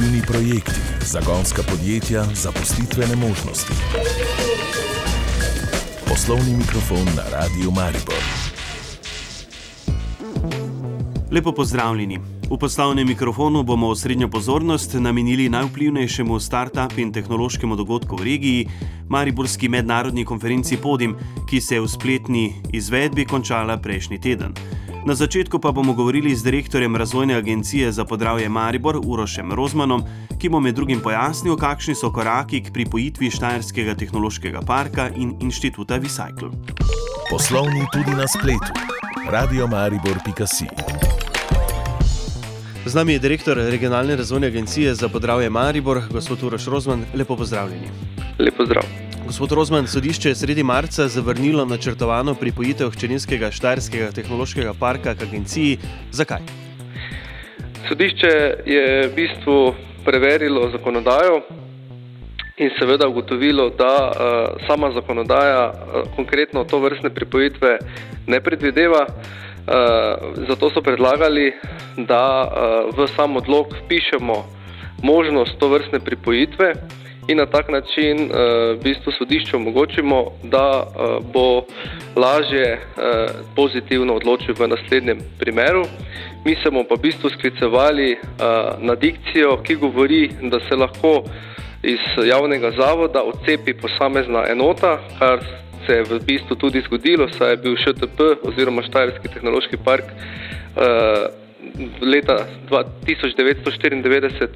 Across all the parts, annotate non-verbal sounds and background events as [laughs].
inovativni projekti, zagonska podjetja, zaposlitvene možnosti. Poslovni mikrofon na Radiu Maribor. Lepo pozdravljeni. V poslovnem mikrofonu bomo osrednjo pozornost namenili najvplivnejšemu start-up in tehnološkemu dogodku v regiji, Mariborski mednarodni konferenci Podim, ki se je v spletni izvedbi končala prejšnji teden. Na začetku pa bomo govorili z direktorjem Razvojne agencije za podravje Maribor Urošem Rozmanom, ki bo med drugim pojasnil, kakšni so koraki k pripojitvi Štajerskega tehnološkega parka in inštituta Recycle. Poslovni tudi na spletu. radiomaribor.si Z nami je direktor Regionalne razvojne agencije za podravje Maribor, gospod Uroš Rozman. Lepo pozdravljeni. Lepo zdrav. Gospod Rozman, sodišče je sredi marca zavrnilo načrtovano pripojitev Hčerinskega Štajerskega tehnološkega parka k agenciji. Zakaj? Sodišče je v bistvu preverilo zakonodajo in seveda ugotovilo, da uh, sama zakonodaja uh, konkretno to vrstne pripojitve ne predvideva. Uh, zato so predlagali, da uh, v sam odlog pišemo možnost to vrstne pripojitve in na tak način uh, v bistvu sodišču omogočimo, da uh, bo lažje uh, pozitivno odločil v naslednjem primeru. Mi se bomo pa v bistvu sklicevali na dikcijo, ki govori, da se lahko iz javnega zavoda odcepi posamezna enota, kar se je v bistvu tudi zgodilo, saj je bil ŠTP oziroma Štajerski tehnološki park leta 1994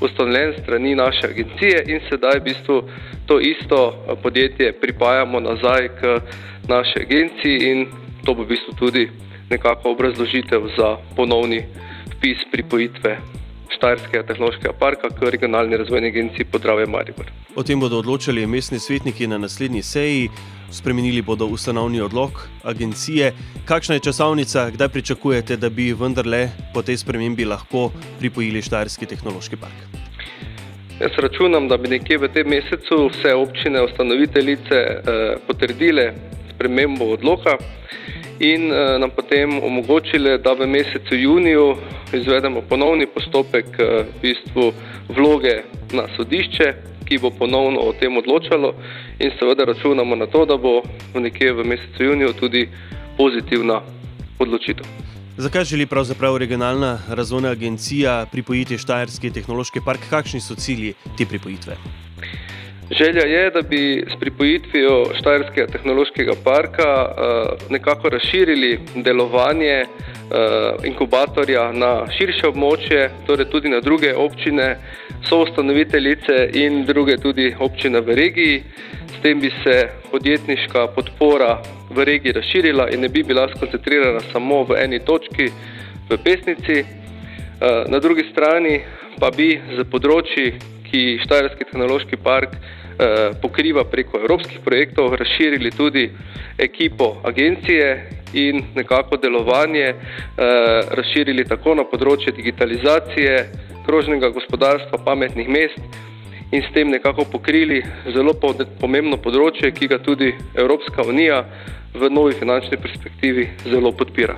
ustanovljen strani naše agencije in sedaj v bistvu to isto podjetje pripajamo nazaj k naši agenciji in to bo v bistvu tudi nekako obrazložitev za ponovni vpis pripojitve Štajerskega tehnološkega parka k regionalni razvojni agenciji Podravje Maribor. O tem bodo odločali mestni svetniki na naslednji seji, spremenili bodo ustanovni odlog agencije. Kakšna je časovnica, kdaj pričakujete, da bi vendarle po tej spremembi lahko pripojili Štajerski tehnološki park? Jaz računam, da bi nekje v tem mesecu vse občine, ustanoviteljice eh, potrdile spremembo odloka in eh, nam potem omogočile, da v mesecu juniju izvedemo ponovni postopek eh, v bistvu vloge na sodišče, ki bo ponovno o tem odločalo in seveda računamo na to, da bo nekje v mesecu juniju tudi pozitivna odločitev. Zakaj želi pravzaprav regionalna razvojna agencija pripojiti Štajerski tehnološki park? Kakšni so cilji te pripojitve? Želja je, da bi s pripojitvijo Štajerskega tehnološkega parka uh, nekako razširili delovanje uh, inkubatorja na širše območje, torej tudi na druge občine, soustanoviteljice in druge tudi občine v regiji. S tem bi se podjetniška podpora v regiji razširila in ne bi bila skoncentrirana samo v eni točki, v pesnici. Uh, na drugi strani pa bi za področji, ki Štajerski tehnološki park Eh, pokriva preko evropskih projektov, razširili tudi ekipo agencije in nekako delovanje eh, razširili tako na področje digitalizacije, krožnega gospodarstva, pametnih mest in s tem nekako pokrili zelo pomembno področje, ki ga tudi Evropska unija v novi finančni perspektivi zelo podpira.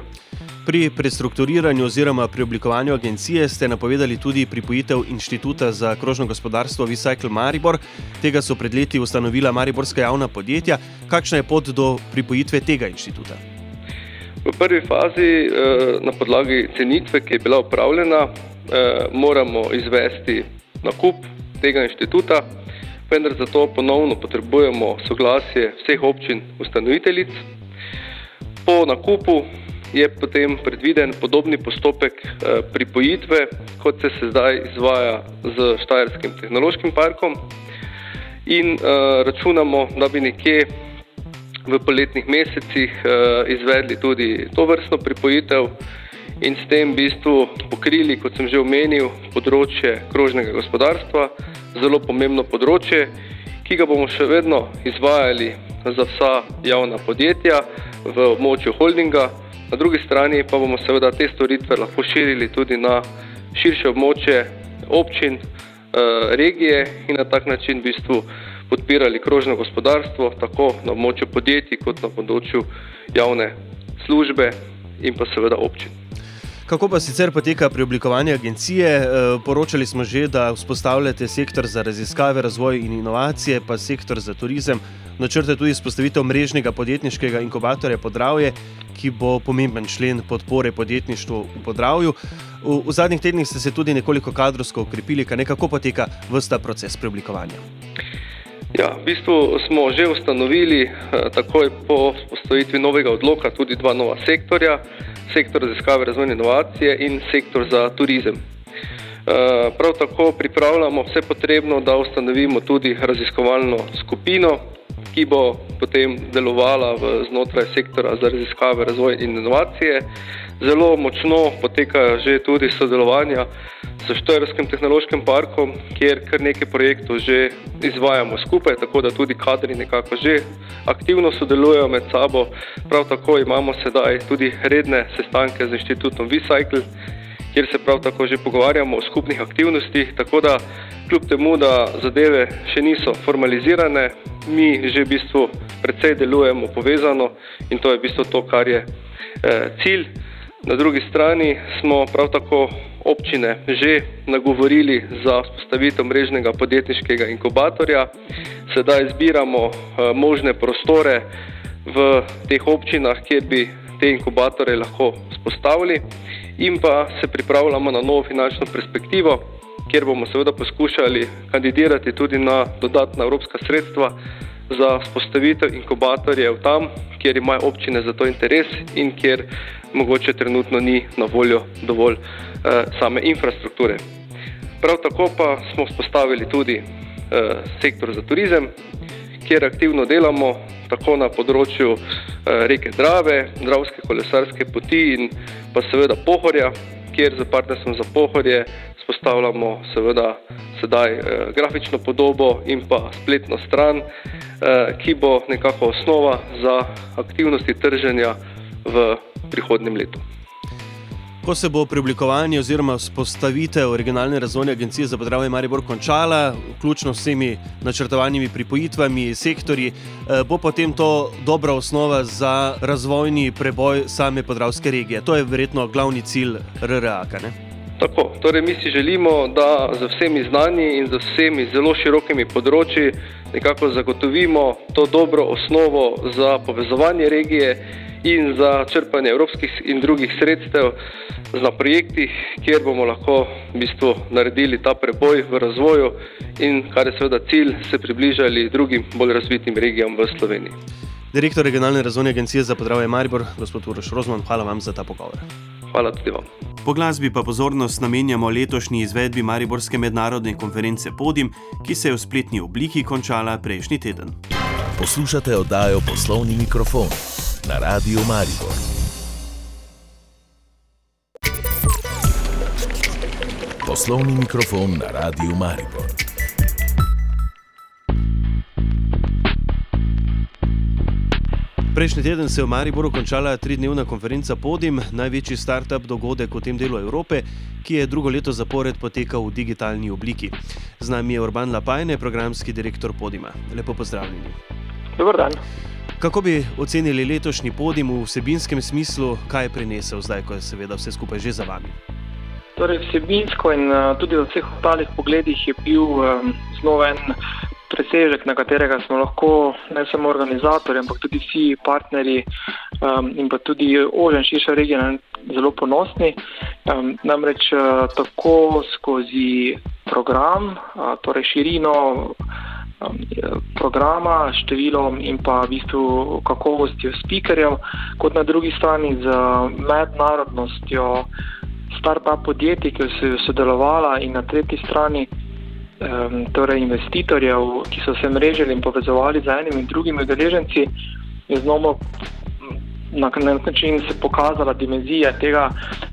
Pri prestrukturiranju oziroma preoblikovanju agencije ste napovedali tudi pripojitev inštituta za krožno gospodarstvo Recycle Maribor. Tega so pred leti ustanovila Mariborska javna podjetja. Kakšna je pot do pripojitve tega inštituta? V prvi fazi, eh, na podlagi cenitve, ki je bila upravljena, eh, moramo izvesti nakup tega inštituta, vendar za to ponovno potrebujemo soglasje vseh občin ustanoviteljic. Po nakupu je potem predviden podobni postopek eh, pripojitve, kot se, se zdaj izvaja z Štajerskim tehnološkim parkom. In uh, računamo, da bi nekje v poletnih mesecih uh, izvedli tudi to vrstno pripojitev in s tem v bistvu pokrili, kot sem že omenil, področje krožnega gospodarstva, zelo pomembno področje, ki ga bomo še vedno izvajali za vsa javna podjetja v območju holdinga, Na drugi strani pa bomo seveda te storitve lahko širili tudi na širše območje občin, eh, regije in na tak način v bistvu podpirali krožno gospodarstvo, tako na območju podjetij, kot na področju javne službe in pa seveda občin. Kako pa sicer poteka pri oblikovanju agencije? E, poročali smo že, da vzpostavljate sektor za raziskave, razvoj in inovacije, pa sektor za turizem. Načrte tudi izpostavitev mrežnega podjetniškega inkubatorja Podravje, ki bo pomemben člen podpore podjetništvu v Podravju. V, v zadnjih tednih ste se tudi nekoliko kadrovsko ukrepili, kaj nekako poteka vsta proces preoblikovanja. Ja, v bistvu smo že ustanovili, eh, takoj po postavitvi novega odloka, tudi dva nova sektorja: sektor za raziskave, razvoj in inovacije in sektor za turizem. Eh, prav tako pripravljamo vse potrebno, da ustanovimo tudi raziskovalno skupino, ki bo potem delovala v znotraj sektora za raziskave, razvoj in inovacije. Zelo močno potekajo že tudi sodelovanja s Štajerskim tehnološkim parkom, kjer kar nekaj projektov že izvajamo skupaj, tako da tudi kadri nekako že aktivno sodelujejo med sabo. Prav tako imamo sedaj tudi redne sestanke z inštitutom Vicycle, kjer se prav tako že pogovarjamo o skupnih aktivnostih. Tako da, kljub temu, da zadeve še niso formalizirane, mi že v bistvu precej delujemo povezano in to je v bistvu to, kar je eh, cilj. Na drugi strani smo prav tako občine že nagovorili za vzpostavitev mrežnega podjetniškega inkubatorja. Sedaj zbiramo eh, možne prostore v teh občinah, kjer bi te inkubatore lahko vzpostavili in pa se pripravljamo na novo finančno perspektivo, kjer bomo seveda poskušali kandidirati tudi na dodatna evropska sredstva za vzpostavitev inkubatorjev tam, kjer imajo občine za to interes in kjer mogoče trenutno ni na voljo dovolj eh, same infrastrukture. Prav tako pa smo vzpostavili tudi eh, sektor za turizem, kjer aktivno delamo tako na področju eh, reke Drave, Dravske kolesarske poti in pa seveda Pohorja, kjer za partnerstvom za Pohorje spostavljamo seveda sedaj eh, grafično podobo in pa spletno stran, eh, ki bo nekako osnova za aktivnosti trženja v prihodnem letu. Ko se bo preoblikovanje oziroma vzpostavitev regionalne razvojne agencije za podravje Maribor končala, vključno s vsemi načrtovanimi pripojitvami, sektorji, eh, bo potem to dobra osnova za razvojni preboj same podravske regije. To je verjetno glavni cilj RRA. Tako, torej mi si želimo, da z vsemi znanji in z vsemi zelo širokimi področji nekako zagotovimo to dobro osnovo za povezovanje regije in za črpanje evropskih in drugih sredstev na projektih, kjer bomo lahko v bistvu naredili ta preboj v razvoju in kar je seveda cilj, se približali drugim bolj razvitim regijam v Sloveniji. Direktor regionalne razvojne agencije za podravje Maribor, gospod Uroš Rozman, hvala vam za ta pogovor. Hvala tudi vam. Po glasbi pa pozornost namenjamo letošnji izvedbi Mariborske mednarodne konference Podim, ki se je v spletni obliki končala prejšnji teden. Poslušate oddajo Poslovni mikrofon na Radiu Maribor. Poslovni mikrofon na Radiu Maribor. Prejšnji teden se je v Mariboru končala tridnevna konferenca Podim, največji start-up dogodek v tem delu Evrope, ki je drugo leto zapored potekal v digitalni obliki. Z nami je Urban Lapajne, programski direktor Podima. Lepo pozdravljeni. Dobar dan. Kako bi ocenili letošnji podim v vsebinskem smislu, kaj je prinesel zdaj, ko je seveda vse skupaj že za vami? Torej, vsebinsko in uh, tudi v vseh ostalih pogledih je bil um, znova en presežek, na katerega smo lahko ne samo organizatorji, ampak tudi vsi partnerji um, in pa tudi ožen širša regija zelo ponosni. Um, namreč uh, tako skozi program, uh, torej širino. Um, programa, številom in pa v bistvu kakovostjo speakerjev, kot na drugi strani z mednarodnostjo start-up podjetij, ki so sodelovala in na tretji strani um, torej investitorjev, ki so se mrežili in povezovali z enimi in drugimi udeleženci, je znova na nek način se pokazala dimenzija tega,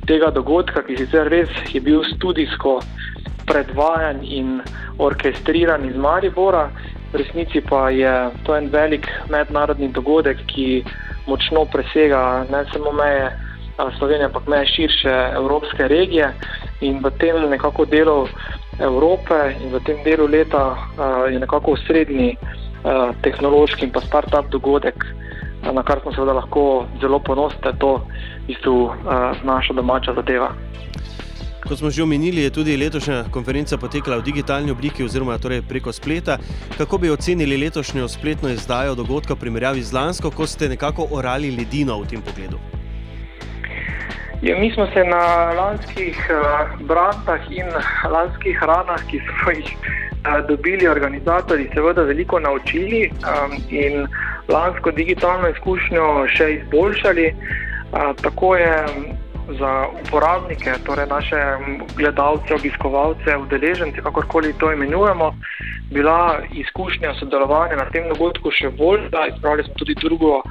tega dogodka, ki sicer res je bil studijsko predvajan in orkestriran iz Maribora. V resnici pa je to en velik mednarodni dogodek, ki močno presega ne samo meje Slovenije, ampak meje širše evropske regije. In v tem nekako delu Evrope in v tem delu leta je nekako osrednji tehnološki in pa start-up dogodek na kar smo seveda lahko zelo ponosni, da je to v bistvu naša domača zadeva. Kot smo že omenili, je tudi letošnja konferenca potekala v digitalni obliki oziroma torej preko spleta. Kako bi ocenili letošnjo spletno izdajo dogodka v primerjavi z lansko, ko ste nekako orali ledino v tem pogledu? Ja, mi smo se na lanskih uh, brantah in lanskih ranah, ki smo jih uh, dobili organizatori, seveda veliko naučili um, in lansko digitalno izkušnjo še izboljšali. Uh, tako je za uporabnike, torej naše gledalce, obiskovalce, udeležence, kakorkoli to imenujemo, bila izkušnja sodelovanja na tem dogodku še boljša. Izpravili smo tudi drugo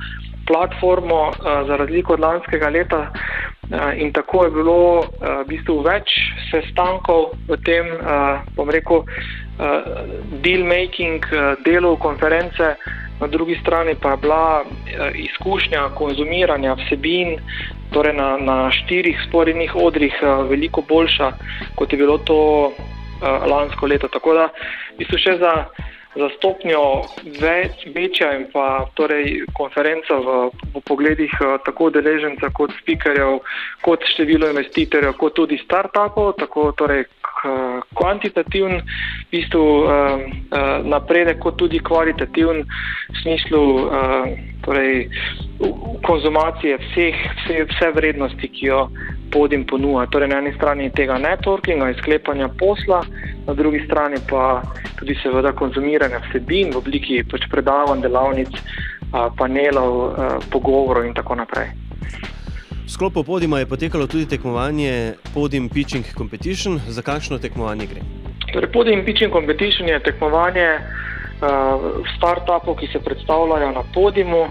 platformo, uh, za razliko od lanskega leta. Eh, in tako je bilo eh, v bistvu več sestankov v tem, eh, bom rekel, deal-making delu konference, na drugi strani pa je bila izkušnja konzumiranja vsebin, torej na, na štirih sporednih odrih, veliko boljša, kot je bilo to lansko leto. Tako da, v bistvu še za za stopnjo več, večja in pa torej konferenca v, v pogledih eh, tako deleženca kot speakerjev, kot število investitorjev, kot tudi startupov, tako torej kvantitativen v bistvu, uh, uh, napredek, kot tudi kvalitativen v smislu torej, konzumacije vseh, vse, vse vrednosti, ki jo podim ponuja. Torej, na eni strani tega networkinga in sklepanja posla, na drugi strani pa tudi seveda konzumiranja vsebin v obliki pač predavanj, delavnic, panelov, pogovorov in tako naprej. V sklopu podima je potekalo tudi tekmovanje Podium Pitching Competition. Za kakšno tekmovanje gre? Torej, Podium Pitching Competition je tekmovanje uh, startupov, ki se predstavljajo na podiumu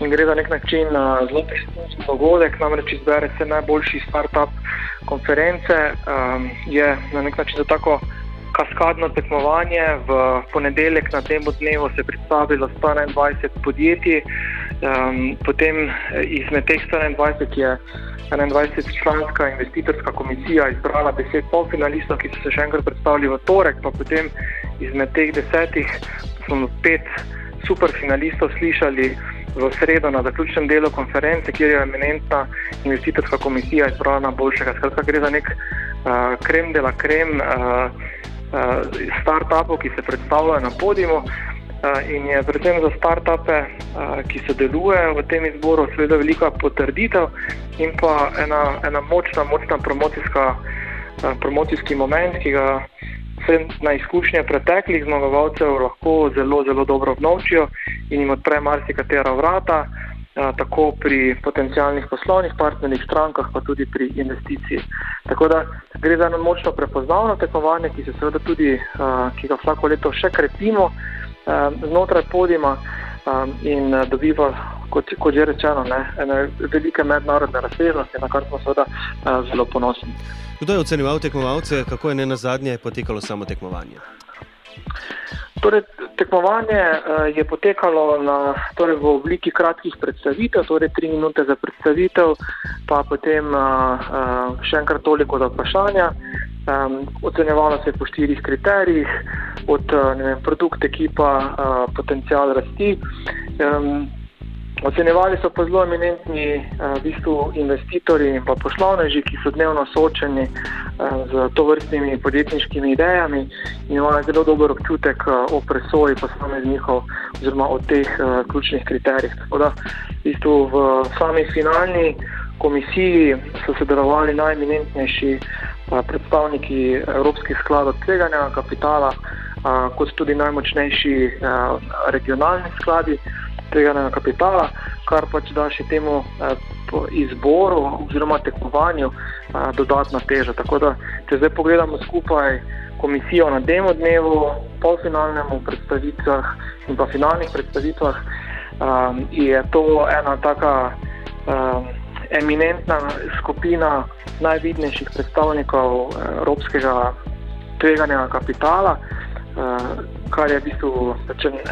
in gre za nek način uh, zelo prestižen dogodek, namreč izbere se najboljši startup konference. Um, je na nek način za tako kaskadno tekmovanje. V ponedeljek na tem dnevu se je predstavilo 121 podjetij, um, potem eh, izmed teh 121 je 21-članska investitorska komisija izbrala 10 polfinalistov, ki so se še enkrat predstavili v torek, pa potem izmed teh desetih smo pet superfinalistov slišali. V sredo na zaključnem delu konference, kjer je eminentna investitorska komisija izbrala najboljšega. Skratka, gre za nek uh, krem de la krem uh, uh, startupov, ki se predstavljajo na podiumu. Uh, in je predvsem za startupe, uh, ki se delujejo v tem izboru, seveda velika potrditev in pa ena, ena močna, močna promocijska, uh, promocijski moment, ki ga vse na izkušnje preteklih zmagovalcev lahko zelo, zelo dobro obnovčijo in jim odpre marsikatera vrata tako pri potencijalnih poslovnih partnerjih, strankah, pa tudi pri investiciji. Tako da gre za eno močno prepoznavno tekmovanje, ki se seveda tudi, ki ga vsako leto še krepimo znotraj podima in dobiva, kot, kot že rečeno, ne, ene velike mednarodne razsežnosti, na kar smo seveda zelo ponosni. Kdo je ocenjeval tekmovalce, kako je ne na zadnje potekalo samo tekmovanje? Torej, tekmovanje uh, je potekalo na, torej v obliki kratkih predstavitev, torej tri minute za predstavitev, pa potem uh, uh, še enkrat toliko za vprašanja. Um, ocenjevalo se je po štirih kriterijih, od uh, vem, produkt, ekipa, uh, potencial rasti. Ocenjevali so pa zelo eminentni uh, v bistvu investitorji in pa poslovneži, ki so dnevno soočeni z to vrstnimi podjetniškimi idejami in imajo zelo dober občutek uh, o presoji posameznikov oziroma o teh ključnih kriterijih. Tako da v, bistvu v sami finalni komisiji so sodelovali najeminentnejši predstavniki Evropskih skladov tveganja kapitala, kot tudi najmočnejši regionalni skladi tega kapitala, kar pač da še temu eh, izboru oziroma tekmovanju eh, dodatna teža. Tako da, če zdaj pogledamo skupaj komisijo na demo dnevu, polfinalnemu predstavitvah in pa finalnih predstavitvah, eh, je to ena taka eh, eminentna skupina najvidnejših predstavnikov eh, evropskega tveganja kapitala. Uh, kar je v bistvu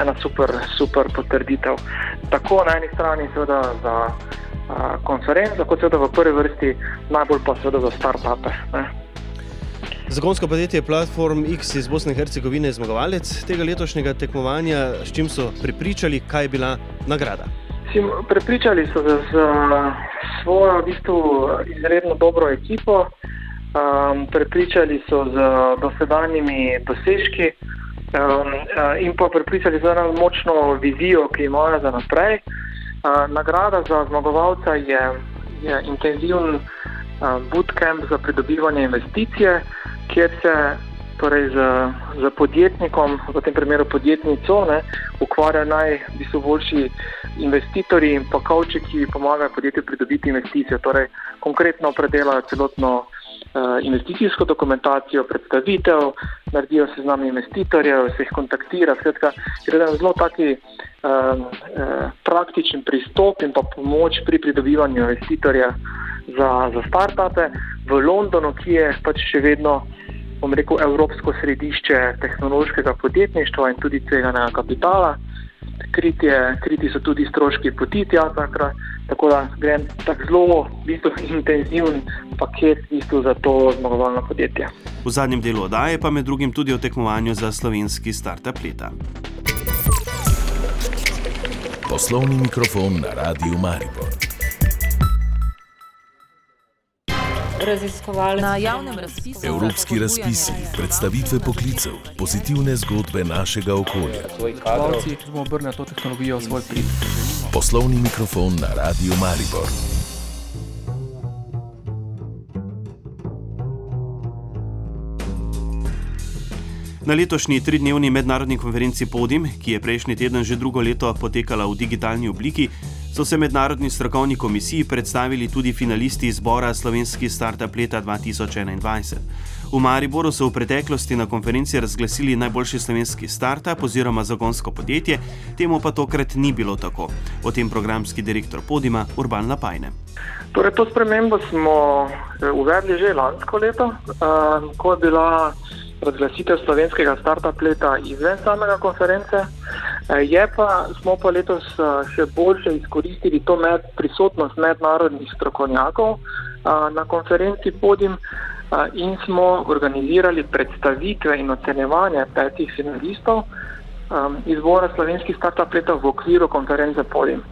ena super, super potrditev. Tako na eni strani, seveda za uh, konferenco, kot seveda v prvi vrsti, najbolj pa seveda za start-upe. Zagonsko podjetje Platform X iz Bosne in Hercegovine je zmagovalec tega letošnjega tekmovanja. S čim so pripričali, kaj je bila nagrada? Mislim, prepričali so se z svojo v bistvu, izredno dobro ekipo, um, prepričali so z dosedanjimi dosežki um, in pa prepričali z eno močno vizijo, ki imajo za naprej. Uh, nagrada za zmagovalca je, je intenziven uh, bootcamp za pridobivanje investicije, kjer se torej z, z podjetnikom, v tem primeru podjetnico, ne, ukvarja najboljši investitorji in pa kavči, ki pomagajo podjetju pridobiti investicijo. Torej, konkretno predelajo celotno investicijsko dokumentacijo, predstavitev, naredijo seznam investitorjev, se jih kontaktira. Skratka, gre za zelo taki uh, praktičen pristop in pa pomoč pri pridobivanju investitorja za, za start-upe v Londonu, ki je pač še vedno bom rekel, evropsko središče tehnološkega podjetništva in tudi tveganega kapitala. Kriti, je, kriti so tudi stroški poti tja, takrat, tako da grem tako zelo bistvu, [laughs] intenziven paket bistvu za to zmagovalno podjetje. V zadnjem delu oddaje pa med drugim tudi o tekmovanju za slovenski startup leta. Poslovni mikrofon na Radiu Maribor. Raziskovalci. Na javnem razpisu. Evropski razpisi, predstavitve poklicev, pozitivne zgodbe našega okolja. Če bomo obrnili to tehnologijo v svoj prid. Poslovni mikrofon na Radio Maribor. Na letošnji tridnevni mednarodni konferenci Podim, ki je prejšnji teden že drugo leto potekala v digitalni obliki, so se mednarodni strokovni komisiji predstavili tudi finalisti izbora Slovenski startup leta 2021. V Mariboru so v preteklosti na konferenci razglasili najboljši slovenski startup oziroma zagonsko podjetje, temu pa tokrat ni bilo tako. O tem programski direktor Podima Urban Lapajne. Torej, to spremembo smo eh, uvedli že lansko leto, uh, ko je bila razglasitev slovenskega startup leta izven samega konference. Eh, je pa, smo pa letos eh, še bolje izkoristili to med, prisotnost mednarodnih strokovnjakov eh, na konferenci Podim in smo organizirali predstavitve in ocenjevanje petih finalistov izbora slovenskih startup leta v okviru konference Podim.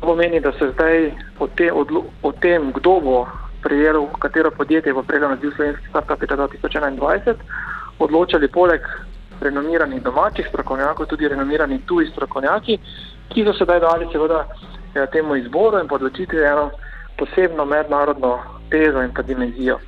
To pomeni, da se zdaj o, te, o tem, kdo bo prejel, katero podjetje bo prejelo naziv slovenski startup leta 2021, odločali poleg renomiranih domačih strokovnjakov, tudi renomirani tuji strokovnjaki, ki so sedaj dali seveda ja, temu izboru in podločiti eno posebno mednarodno tezo in pa dimenzijo.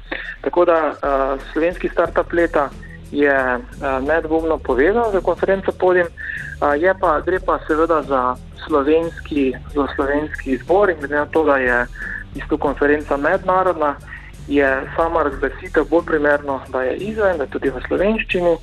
Tako da uh, slovenski startup leta je uh, nedvomno povezan za konferenco podim, uh, je pa, gre pa seveda za slovenski, za slovenski izbor in glede na to, da je isto konferenca mednarodna, je sama razglasitev bolj primerno, da je izven, da je tudi v slovenščini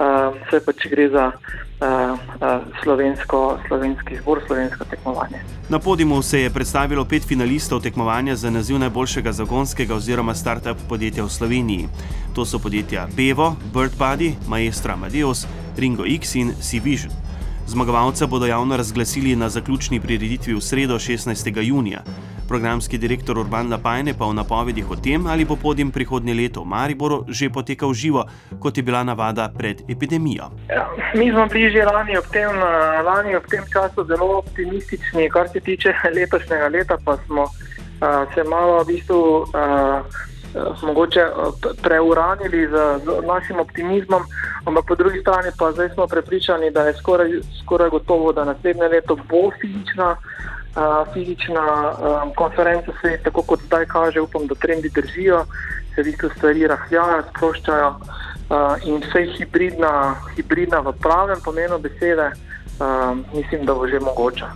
vse pa če gre za uh, uh, slovensko, slovenski zbor, slovensko tekmovanje. Na podimu se je predstavilo pet finalistov tekmovanja za naziv najboljšega zagonskega oziroma start-up podjetja v Sloveniji. To so podjetja Bevo, BirdBuddy, Maestro Amadeus, Ringo X in C-Vision. Zmagovalca bodo javno razglasili na zaključni prireditvi v sredo 16. junija. Programski direktor Urban Lapajne pa v napovedih o tem, ali bo podim prihodnje leto v Mariboru že potekal živo, kot je bila navada pred epidemijo. Ja, mi smo bili že lani ob, tem, lani ob tem času zelo optimistični, kar se tiče [laughs] letošnjega leta, pa smo uh, se malo v bistvu. Uh, Mogoče preuranili z, z našim optimizmom, ampak po drugi strani pa zdaj smo prepričani, da je skoraj, skoraj gotovo, da naslednje leto bo fizična fizična um, konferenca se tako kot zdaj kaže, upam, da trendi držijo, se v bistvu stvari rahljajo, sproščajo uh, in vse hibridna, hibridna v pravem pomenu besede, um, mislim, da bo že mogoče.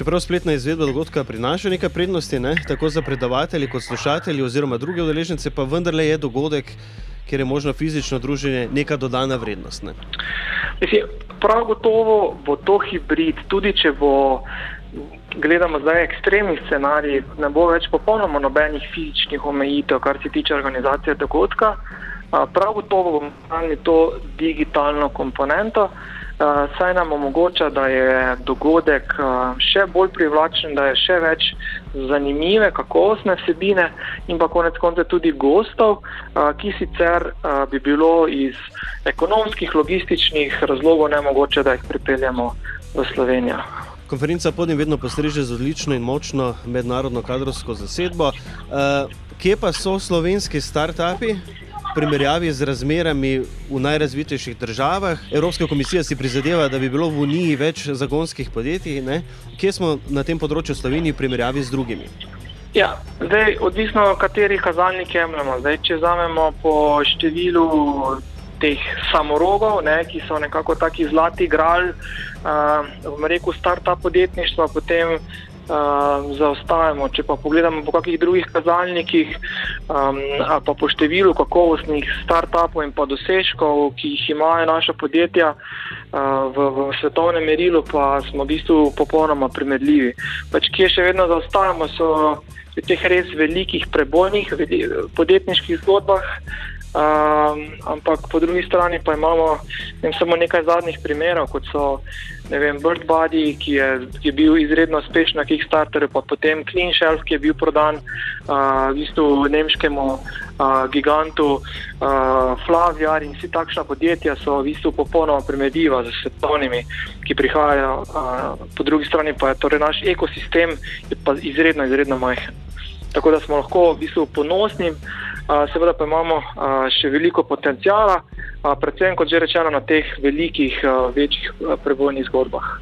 Čeprav spletna izvedba dogodka prinaša nekaj prednosti, ne? tako za predavatelje kot slušatelje oziroma druge udeležence, pa vendarle je dogodek, kjer je možno fizično druženje neka dodana vrednost. Ne? Mislim, prav gotovo bo to hibrid, tudi če bo, gledamo zdaj ekstremni scenarij, ne bo več popolnoma nobenih fizičnih omejitev, kar se tiče organizacije dogodka. Prav gotovo bomo imeli to digitalno komponento. Saj nam omogoča, da je dogodek še bolj privlačen, da je še več zanimive, kakovostne vsebine in pa konec konca tudi gostov, ki sicer bi bilo iz ekonomskih, logističnih razlogov nemogoče, da jih pripeljemo v Slovenijo. konferenca podim vedno postreže z odlično in močno mednarodno kadrovsko zasedbo. Kje pa so slovenski start-upi? Primerjavi z razmerami v najrazvitejših državah, Evropska komisija si prizadeva, da bi bilo v Uniji več zagonskih podjetij. Ne? Kje smo na tem področju Sloveniji v primerjavi z drugimi? Ja, zdaj, odvisno od katerih kazalnikov jemljemo. Zdaj, če vzamemo po številu teh samorogov, ne, ki so nekako taki zlati gral, uh, v reku start-up podjetništva, potem uh, zaostajamo. Če pa pogledamo po kakih drugih kazalnikih, um, pa po številu kakovostnih start-upov in pa dosežkov, ki jih imajo naša podjetja uh, v, v svetovnem merilu, pa smo v bistvu popolnoma primerljivi. Pač, kje še vedno zaostajamo, so v teh res velikih prebojnih podjetniških zgodbah. Um, ampak po drugi strani pa imamo vem, samo nekaj zadnjih primerov, kot so Bird Body, ki je, ki je bil izredno uspešen na Kickstarterju, pa potem Clean Shelf, ki je bil prodan uh, v bistvu nemškemu uh, gigantu uh, Flaviar in vsi takšna podjetja so v bistvu popolnoma primerljiva z svetovnimi, ki prihajajo. Uh, po drugi strani pa je torej naš ekosistem izredno, izredno majhen. Tako da smo lahko v bistvu ponosni seveda pa imamo še veliko potencijala, predvsem kot že rečeno na teh velikih, večjih prebojnih zgodbah.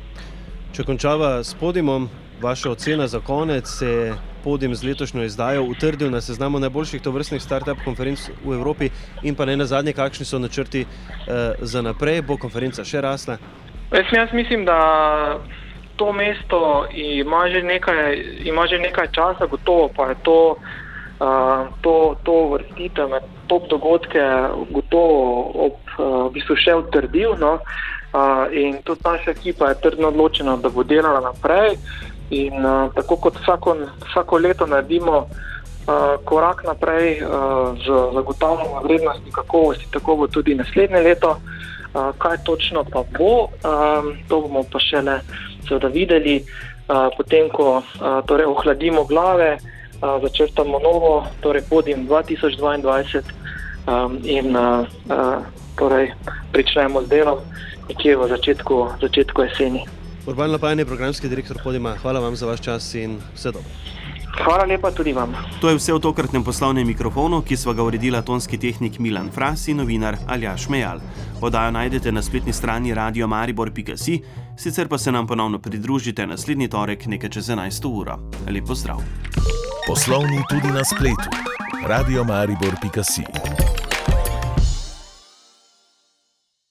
Če končava s podimom, vaša ocena za konec se je podim z letošnjo izdajo utrdil na seznamu najboljših tovrstnih start-up konferenc v Evropi in pa ne na zadnje, kakšni so načrti za naprej, bo konferenca še rasla? Jaz, jaz mislim, da to mesto ima že nekaj, ima že nekaj časa, gotovo pa je to to, to vrstitev med top dogodke gotovo ob, v bistvu še utrdil. No? In tudi naša ekipa je trdno odločena, da bo delala naprej. In tako kot vsako, vsako leto naredimo korak naprej z zagotavljanjem vrednosti kakovosti, tako bo tudi naslednje leto. Kaj točno pa bo, to bomo pa šele videli, potem ko torej, ohladimo glave začrtamo novo, torej podim 2022 um, in uh, uh, torej pričnemo z delom nekje v začetku, začetku jeseni. Urban Lapajn je programski direktor Podima. Hvala vam za vaš čas in vse dobro. Hvala lepa tudi vam. To je vse v tokratnem poslovnem mikrofonu, ki sva ga uredila tonski tehnik Milan Fras in novinar Aljaš Mejal. Podajo najdete na spletni strani radiomaribor.si, sicer pa se nam ponovno pridružite naslednji torek nekaj čez 11. uro. Lep pozdrav! Poslovni tudi na spletu. Radio Maribor.si